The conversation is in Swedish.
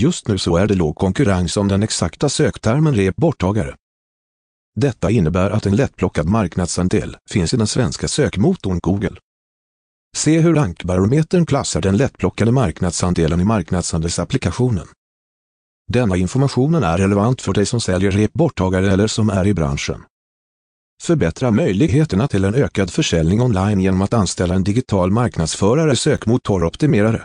Just nu så är det låg konkurrens om den exakta söktermen rep-borttagare. Detta innebär att en lättplockad marknadsandel finns i den svenska sökmotorn Google. Se hur rankbarometern klassar den lättplockade marknadsandelen i marknadsandelsapplikationen. Denna informationen är relevant för dig som säljer rep-borttagare eller som är i branschen. Förbättra möjligheterna till en ökad försäljning online genom att anställa en digital marknadsförare sökmotoroptimerare.